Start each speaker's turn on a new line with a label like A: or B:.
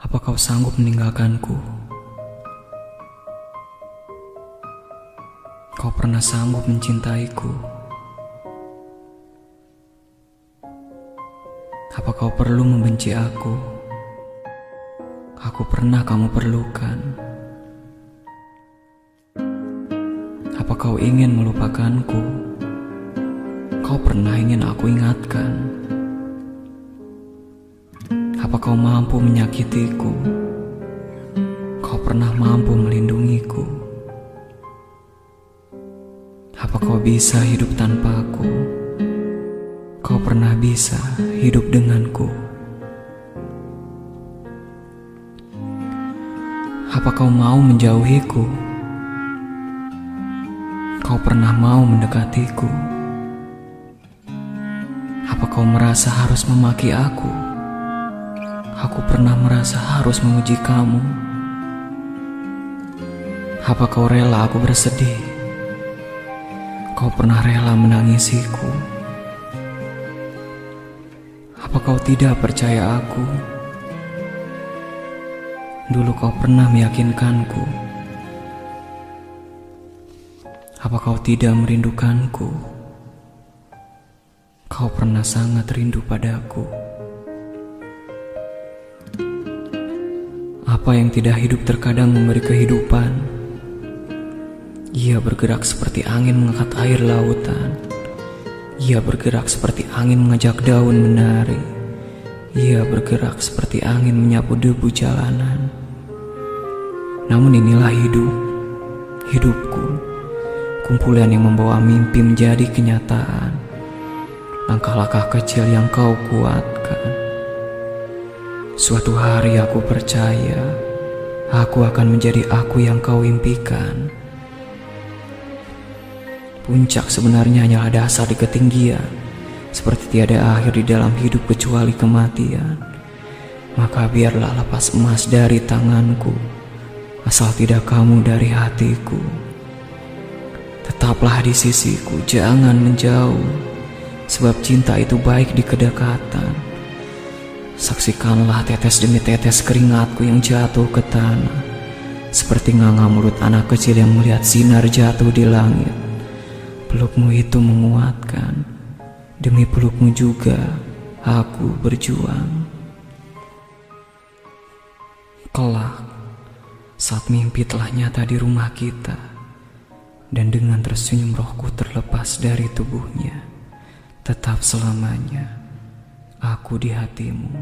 A: Apa kau sanggup meninggalkanku? Kau pernah sanggup mencintaiku? Apa kau perlu membenci aku? Aku pernah kamu perlukan. Apa kau ingin melupakanku? Kau pernah ingin aku ingatkan. Kau mampu menyakitiku? Kau pernah mampu melindungiku. Apa kau bisa hidup tanpaku? Kau pernah bisa hidup denganku. Apa kau mau menjauhiku? Kau pernah mau mendekatiku? Apa kau merasa harus memaki aku? Aku pernah merasa harus menguji kamu. Apa kau rela aku bersedih? Kau pernah rela menangisiku? Apa kau tidak percaya aku? Dulu kau pernah meyakinkanku. Apa kau tidak merindukanku? Kau pernah sangat rindu padaku. Apa yang tidak hidup terkadang memberi kehidupan. Ia bergerak seperti angin mengangkat air lautan. Ia bergerak seperti angin mengajak daun menari. Ia bergerak seperti angin menyapu debu jalanan. Namun inilah hidup, hidupku, kumpulan yang membawa mimpi menjadi kenyataan. Langkah-langkah kecil yang kau kuatkan. Suatu hari aku percaya, aku akan menjadi aku yang kau impikan. Puncak sebenarnya hanyalah dasar di ketinggian, seperti tiada akhir di dalam hidup kecuali kematian. Maka biarlah lepas emas dari tanganku, asal tidak kamu dari hatiku. Tetaplah di sisiku, jangan menjauh, sebab cinta itu baik di kedekatan. Saksikanlah tetes demi tetes keringatku yang jatuh ke tanah, seperti nganga mulut anak kecil yang melihat sinar jatuh di langit. Pelukmu itu menguatkan, demi pelukmu juga aku berjuang. Kelak, saat mimpi telah nyata di rumah kita, dan dengan tersenyum rohku terlepas dari tubuhnya, tetap selamanya aku di hatimu.